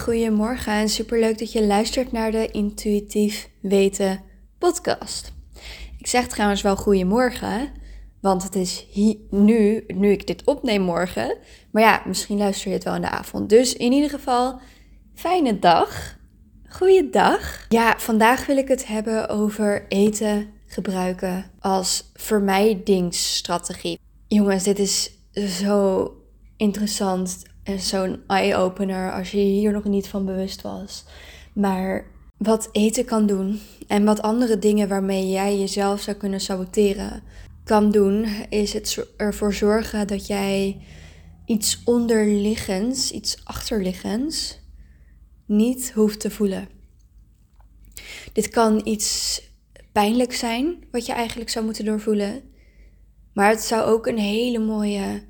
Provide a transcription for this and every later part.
goedemorgen en superleuk dat je luistert naar de Intuïtief Weten podcast. Ik zeg trouwens wel goedemorgen, want het is nu, nu ik dit opneem morgen. Maar ja, misschien luister je het wel in de avond. Dus in ieder geval, fijne dag. Goeiedag. Ja, vandaag wil ik het hebben over eten gebruiken als vermijdingsstrategie. Jongens, dit is zo interessant zo'n eye-opener als je hier nog niet van bewust was. Maar wat eten kan doen en wat andere dingen waarmee jij jezelf zou kunnen saboteren kan doen, is het ervoor zorgen dat jij iets onderliggends, iets achterliggends, niet hoeft te voelen. Dit kan iets pijnlijk zijn, wat je eigenlijk zou moeten doorvoelen. Maar het zou ook een hele mooie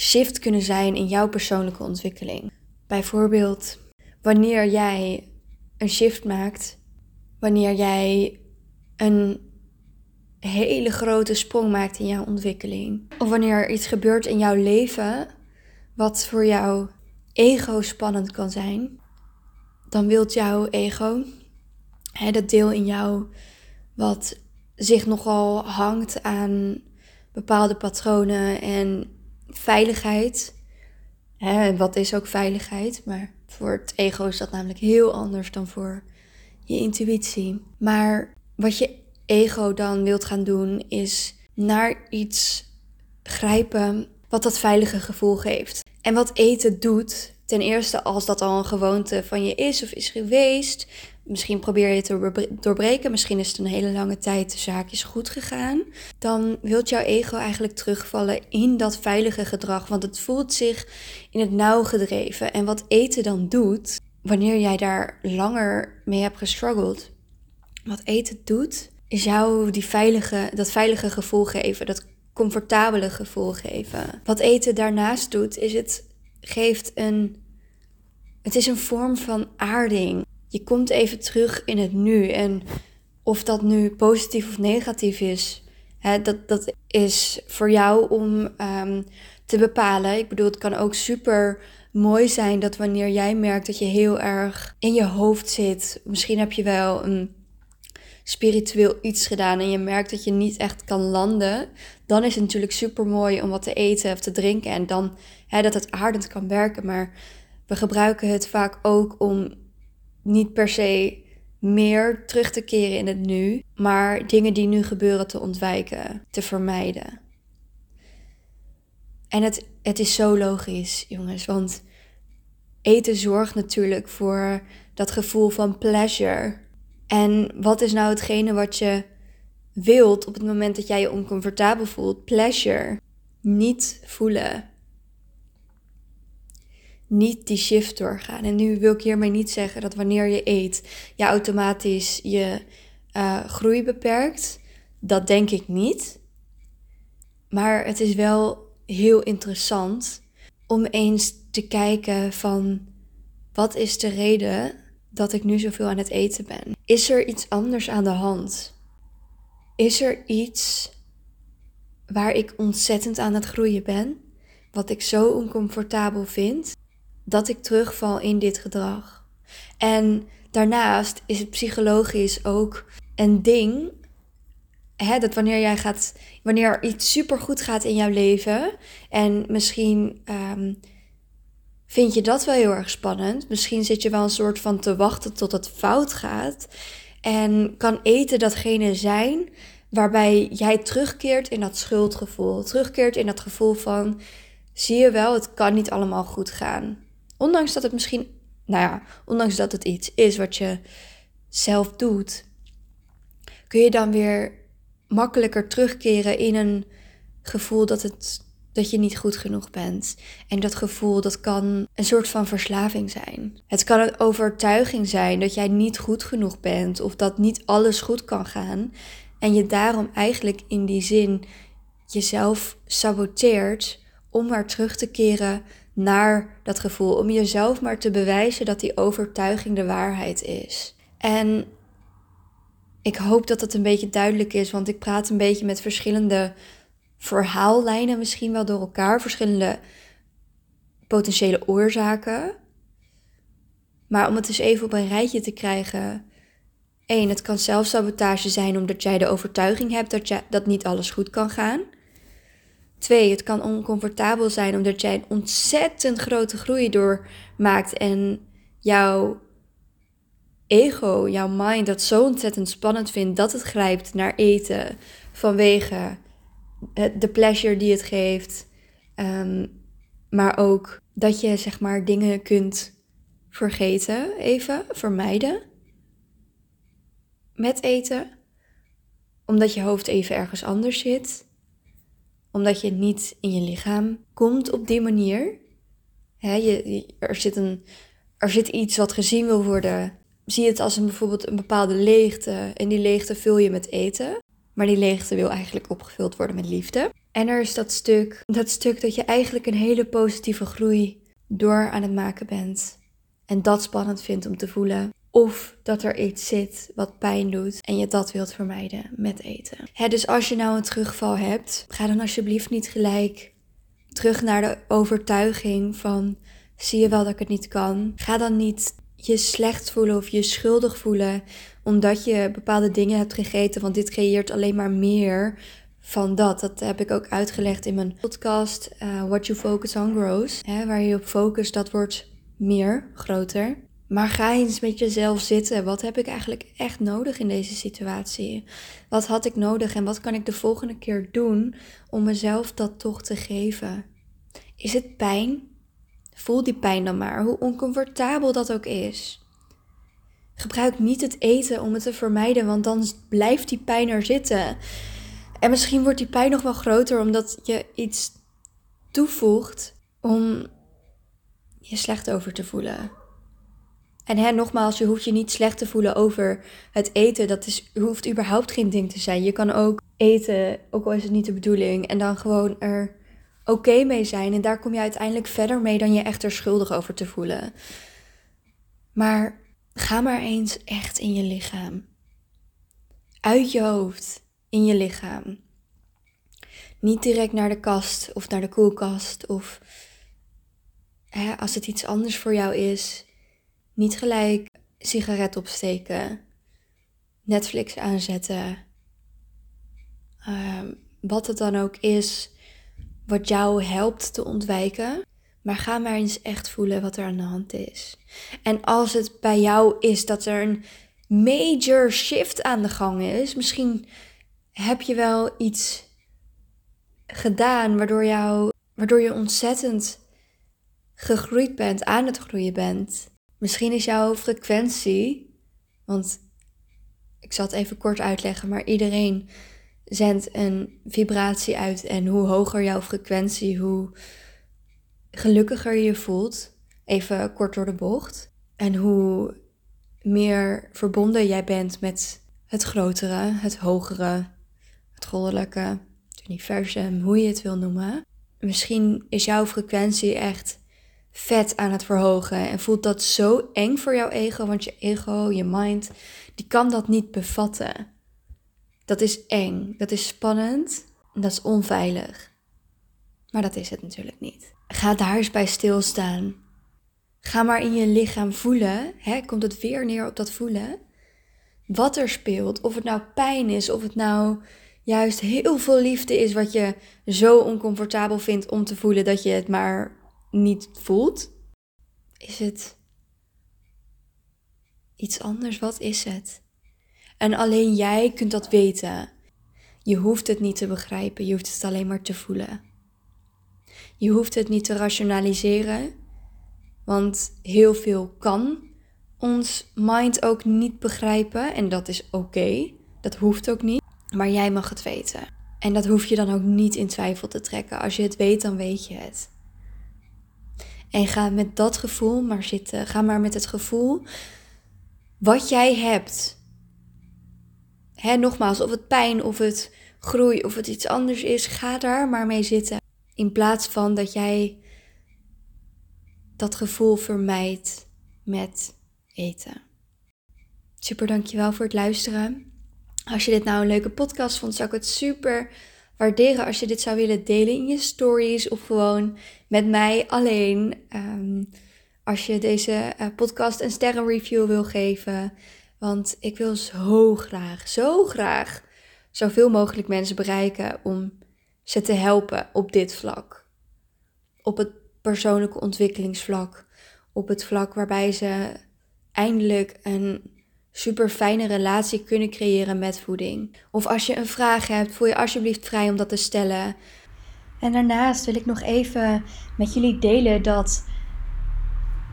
shift kunnen zijn in jouw persoonlijke ontwikkeling. Bijvoorbeeld wanneer jij een shift maakt, wanneer jij een hele grote sprong maakt in jouw ontwikkeling. Of wanneer er iets gebeurt in jouw leven wat voor jouw ego spannend kan zijn, dan wilt jouw ego, hè, dat deel in jou wat zich nogal hangt aan bepaalde patronen en veiligheid. Hè, wat is ook veiligheid? Maar voor het ego is dat namelijk heel anders dan voor je intuïtie. Maar wat je ego dan wilt gaan doen, is naar iets grijpen wat dat veilige gevoel geeft. En wat eten doet, ten eerste als dat al een gewoonte van je is of is geweest, Misschien probeer je het te doorbreken. Misschien is het een hele lange tijd de zaakjes goed gegaan. Dan wilt jouw ego eigenlijk terugvallen in dat veilige gedrag. Want het voelt zich in het nauw gedreven. En wat eten dan doet, wanneer jij daar langer mee hebt gestruggeld. Wat eten doet, is jou die veilige, dat veilige gevoel geven. Dat comfortabele gevoel geven. Wat eten daarnaast doet, is het geeft een. Het is een vorm van aarding je komt even terug in het nu. En of dat nu positief of negatief is, hè, dat, dat is voor jou om um, te bepalen. Ik bedoel, het kan ook super mooi zijn dat wanneer jij merkt dat je heel erg in je hoofd zit, misschien heb je wel een spiritueel iets gedaan en je merkt dat je niet echt kan landen, dan is het natuurlijk super mooi om wat te eten of te drinken en dan hè, dat het aardend kan werken. Maar we gebruiken het vaak ook om niet per se meer terug te keren in het nu, maar dingen die nu gebeuren te ontwijken, te vermijden. En het, het is zo logisch, jongens, want eten zorgt natuurlijk voor dat gevoel van pleasure. En wat is nou hetgene wat je wilt op het moment dat jij je oncomfortabel voelt? Pleasure. Niet voelen niet die shift doorgaan. En nu wil ik hiermee niet zeggen dat wanneer je eet, je automatisch je uh, groei beperkt. Dat denk ik niet. Maar het is wel heel interessant om eens te kijken van wat is de reden dat ik nu zoveel aan het eten ben? Is er iets anders aan de hand? Is er iets waar ik ontzettend aan het groeien ben? Wat ik zo oncomfortabel vind? Dat ik terugval in dit gedrag. En daarnaast is het psychologisch ook een ding. Hè, dat wanneer jij gaat, wanneer er iets supergoed gaat in jouw leven. En misschien um, vind je dat wel heel erg spannend. Misschien zit je wel een soort van te wachten tot het fout gaat. En kan eten datgene zijn waarbij jij terugkeert in dat schuldgevoel. Terugkeert in dat gevoel van, zie je wel, het kan niet allemaal goed gaan. Ondanks dat het misschien, nou ja, ondanks dat het iets is wat je zelf doet, kun je dan weer makkelijker terugkeren in een gevoel dat, het, dat je niet goed genoeg bent. En dat gevoel dat kan een soort van verslaving zijn. Het kan een overtuiging zijn dat jij niet goed genoeg bent of dat niet alles goed kan gaan. En je daarom eigenlijk in die zin jezelf saboteert om maar terug te keren naar dat gevoel. Om jezelf maar te bewijzen dat die overtuiging de waarheid is. En ik hoop dat het een beetje duidelijk is, want ik praat een beetje met verschillende verhaallijnen misschien wel door elkaar, verschillende potentiële oorzaken. Maar om het dus even op een rijtje te krijgen. één, het kan zelfsabotage zijn omdat jij de overtuiging hebt dat, je, dat niet alles goed kan gaan. Twee, het kan oncomfortabel zijn omdat jij een ontzettend grote groei doormaakt en jouw ego, jouw mind dat zo ontzettend spannend vindt dat het grijpt naar eten vanwege de pleasure die het geeft. Ehm, maar ook dat je zeg maar dingen kunt vergeten, even vermijden met eten, omdat je hoofd even ergens anders zit, omdat je niet in je lichaam komt op die manier. er, zit een, er zit iets wat gezien wil worden. Zie het als een, bijvoorbeeld een bepaalde leegte en die leegte vul je met eten. Maar die leegte wil eigenlijk opgevuld worden met liefde. En er is dat stuk, dat stuk dat je eigenlijk een hele positieve groei door aan het maken bent. En dat spannend vindt om te voelen. Of dat er iets zit wat pijn doet en je dat wilt vermijden met eten. dus als je nou een terugval hebt, ga dan alsjeblieft niet gelijk terug naar de overtuiging van zie je wel dat ik het niet kan. Ga dan niet je slecht voelen of je schuldig voelen omdat je bepaalde dingen hebt gegeten, want dit creëert alleen maar meer van dat. Dat heb ik ook uitgelegd in mijn podcast uh, What You Focus On Grows. Waar je op focust, dat wordt meer, groter. Maar ga eens met jezelf zitten. Wat heb ik eigenlijk echt nodig in deze situatie? Wat had ik nodig en wat kan ik de volgende keer doen om mezelf dat toch te geven? Is het pijn? Voel die pijn dan maar, hoe oncomfortabel dat ook is. Gebruik niet het eten om het te vermijden, want dan blijft die pijn er zitten. En misschien wordt die pijn nog wel groter omdat je iets toevoegt om je slecht over te voelen. En hè, nogmaals, je hoeft je niet slecht te voelen over het eten. Dat is, hoeft überhaupt geen ding te zijn. Je kan ook eten, ook al is het niet de bedoeling, en dan gewoon er oké mee zijn. En daar kom je uiteindelijk verder mee dan je echt er schuldig over te voelen. Maar ga maar eens echt in je lichaam. Uit je hoofd, in je lichaam. Niet direct naar de kast of naar de koelkast of hè, als het iets anders voor jou is, niet gelijk sigaret opsteken, Netflix aanzetten. Ehm, wat het dan ook is, wat jou helpt te ontwijken. Maar ga maar eens echt voelen wat er aan de hand is. En als het bij jou is dat er een major shift aan de gang is, misschien heb je wel iets gedaan waardoor, jou, waardoor je ontzettend gegroeid bent, aan het groeien bent. Misschien is jouw frequentie, want ik zal het even kort uitleggen, maar iedereen zendt een vibratie uit. En hoe hoger jouw frequentie, hoe gelukkiger je je voelt. Even kort door de bocht. En hoe meer verbonden jij bent met het grotere, het hogere, het goddelijke, het universum, hoe je het wil noemen. Misschien is jouw frequentie echt vet aan het verhogen en voelt dat zo eng voor jouw ego, want je ego, je mind, die kan dat niet bevatten. Dat is eng, dat is spannend, dat is onveilig. Maar dat is het natuurlijk niet. Ga daar eens bij stilstaan. Ga maar in je lichaam voelen. Hè? Komt het weer neer op dat voelen? Wat er speelt. Of het nou pijn is, of het nou juist heel veel liefde is wat je zo oncomfortabel vindt om te voelen dat je het maar niet voelt. Is het iets anders? Wat is het? En alleen jij kunt dat weten. Je hoeft het niet te begrijpen, je hoeft het alleen maar te voelen. Je hoeft het niet te rationaliseren, want heel veel kan ons mind ook niet begrijpen en dat is oké. Dat hoeft ook niet, maar jij mag het weten. En dat hoef je dan ook niet in twijfel te trekken. Als je het weet, dan weet je het. En ga met dat gevoel maar zitten. Ga maar met het gevoel wat jij hebt hè, nogmaals, of het pijn of het groei of het iets anders is, ga daar maar mee zitten. In plaats van dat jij dat gevoel vermijdt met eten. Super dankjewel voor het luisteren. Als je dit nou een leuke podcast vond, zou ik het super waarderen als je dit zou willen delen in je stories of gewoon met mij alleen. Um, als je deze eh, podcast een sterrenreview wil geven. Want ik wil zo graag, zo graag zoveel mogelijk mensen bereiken om ze te helpen op dit vlak. Op het persoonlijke ontwikkelingsvlak. Op het vlak waarbij ze eindelijk een super fijne relatie kunnen creëren met voeding. Of als je een vraag hebt, voel je alsjeblieft vrij om dat te stellen. En daarnaast wil ik nog even met jullie delen dat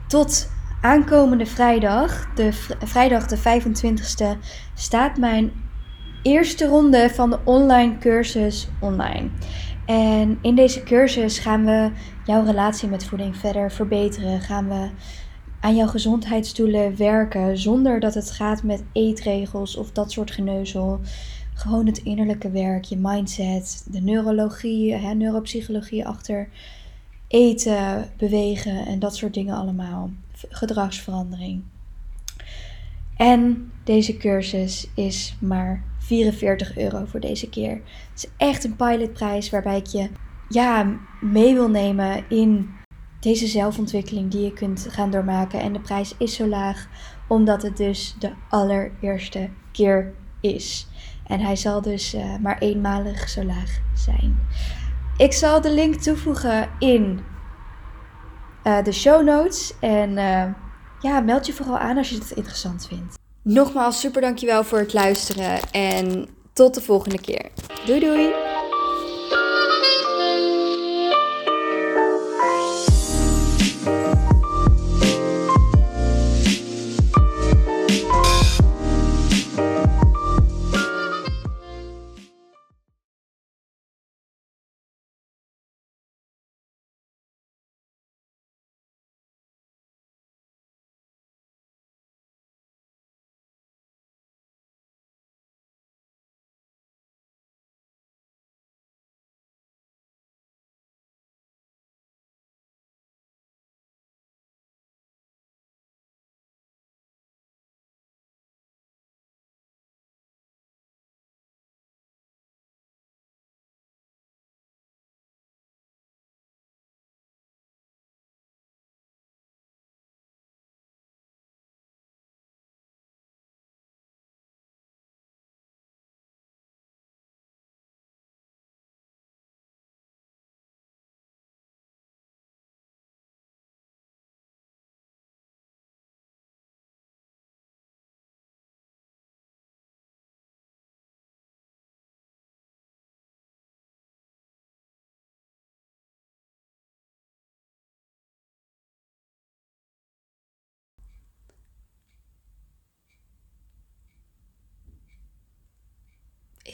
tot aankomende vrijdag, de vrijdag de 25ste, staat mijn eerste ronde van de online cursus online. En in deze cursus gaan we jouw relatie met voeding verder verbeteren. Gaan we aan jouw gezondheidsdoelen werken zonder dat het gaat met eetregels of dat soort geneuzel. Gewoon het innerlijke werk, je mindset, de neurologie, hè, neuropsychologie achter eten, bewegen en dat soort dingen allemaal. Gedragsverandering. En deze cursus is maar 44 euro voor deze keer. Het is echt een pilotprijs waarbij ik je ja, mee wil nemen in deze zelfontwikkeling die je kunt gaan doormaken. En de prijs is zo laag omdat het dus de allereerste keer is. En hij zal dus uh, maar eenmalig zo laag zijn. Ik zal de link toevoegen in uh, de show notes. En uh, ja, meld je vooral aan als je het interessant vindt. Nogmaals, super dankjewel voor het luisteren. En tot de volgende keer. Doei doei!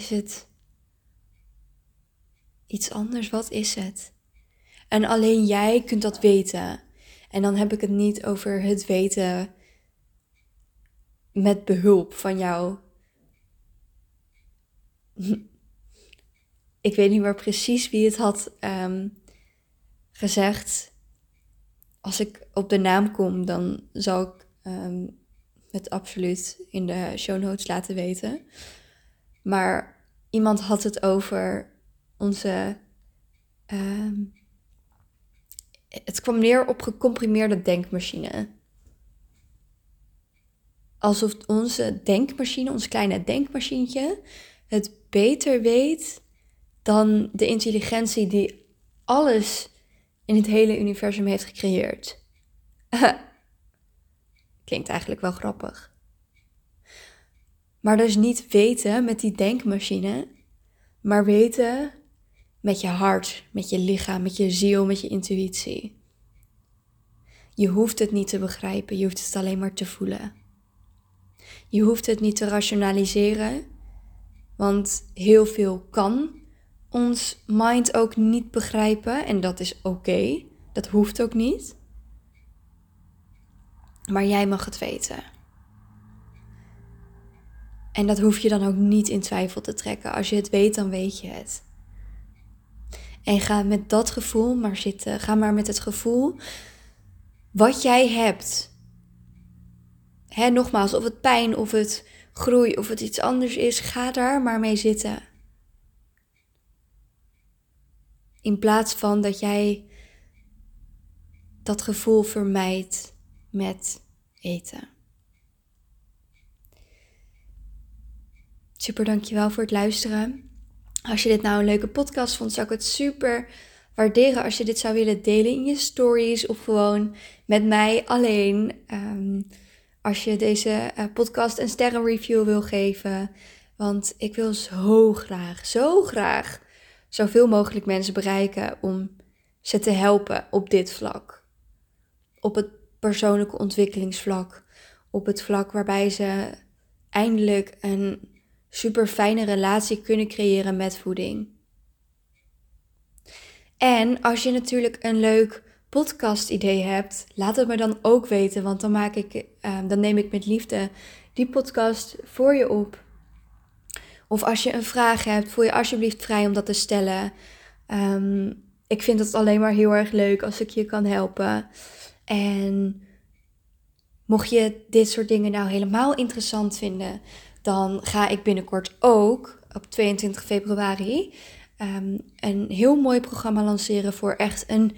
Is het iets anders? Wat is het? En alleen jij kunt dat weten. En dan heb ik het niet over het weten met behulp van jou. Ik weet niet meer precies wie het had ehm, gezegd. Als ik op de naam kom, dan zal ik um, het absoluut in de show notes laten weten. Maar iemand had het over onze. Ehm, het kwam neer op gecomprimeerde denkmachine. Alsof onze denkmachine, ons kleine denkmachientje, het beter weet dan de intelligentie die alles in het hele universum heeft gecreëerd. Klinkt eigenlijk wel grappig. Maar dus niet weten met die denkmachine, maar weten met je hart, met je lichaam, met je ziel, met je intuïtie. Je hoeft het niet te begrijpen, je hoeft het alleen maar te voelen. Je hoeft het niet te rationaliseren, want heel veel kan ons mind ook niet begrijpen en dat is oké, dat hoeft ook niet. Maar jij mag het weten. En dat hoef je dan ook niet in twijfel te trekken. Als je het weet, dan weet je het. En ga met dat gevoel maar zitten. Ga maar met het gevoel wat jij hebt. Hè, nogmaals, of het pijn, of het groei, of het iets anders is, ga daar maar mee zitten. In plaats van dat jij dat gevoel vermijdt. met eten. Super dankjewel voor het luisteren. Als je dit nou een leuke podcast vond, zou ik het super waarderen als je dit zou willen delen in je stories of gewoon met mij alleen. Ehm, als je deze uh, podcast een sterrenreview wil geven. Want ik wil zo graag, zo graag zoveel mogelijk mensen bereiken om ze te helpen op dit vlak. Op het persoonlijke ontwikkelingsvlak. Op het vlak waarbij ze eindelijk een super fijne relatie kunnen creëren met voeding. En als je natuurlijk een leuk podcast idee hebt, laat het me dan ook weten, want dan maak ik, uh, dan neem ik met liefde die podcast voor je op. Of als je een vraag hebt, voel je alsjeblieft vrij om dat te stellen. Um, ik vind het alleen maar heel erg leuk als ik je kan helpen. En mocht je dit soort dingen nou helemaal interessant vinden, dan ga ik binnenkort ook op 22 februari um, een heel mooi programma lanceren voor echt een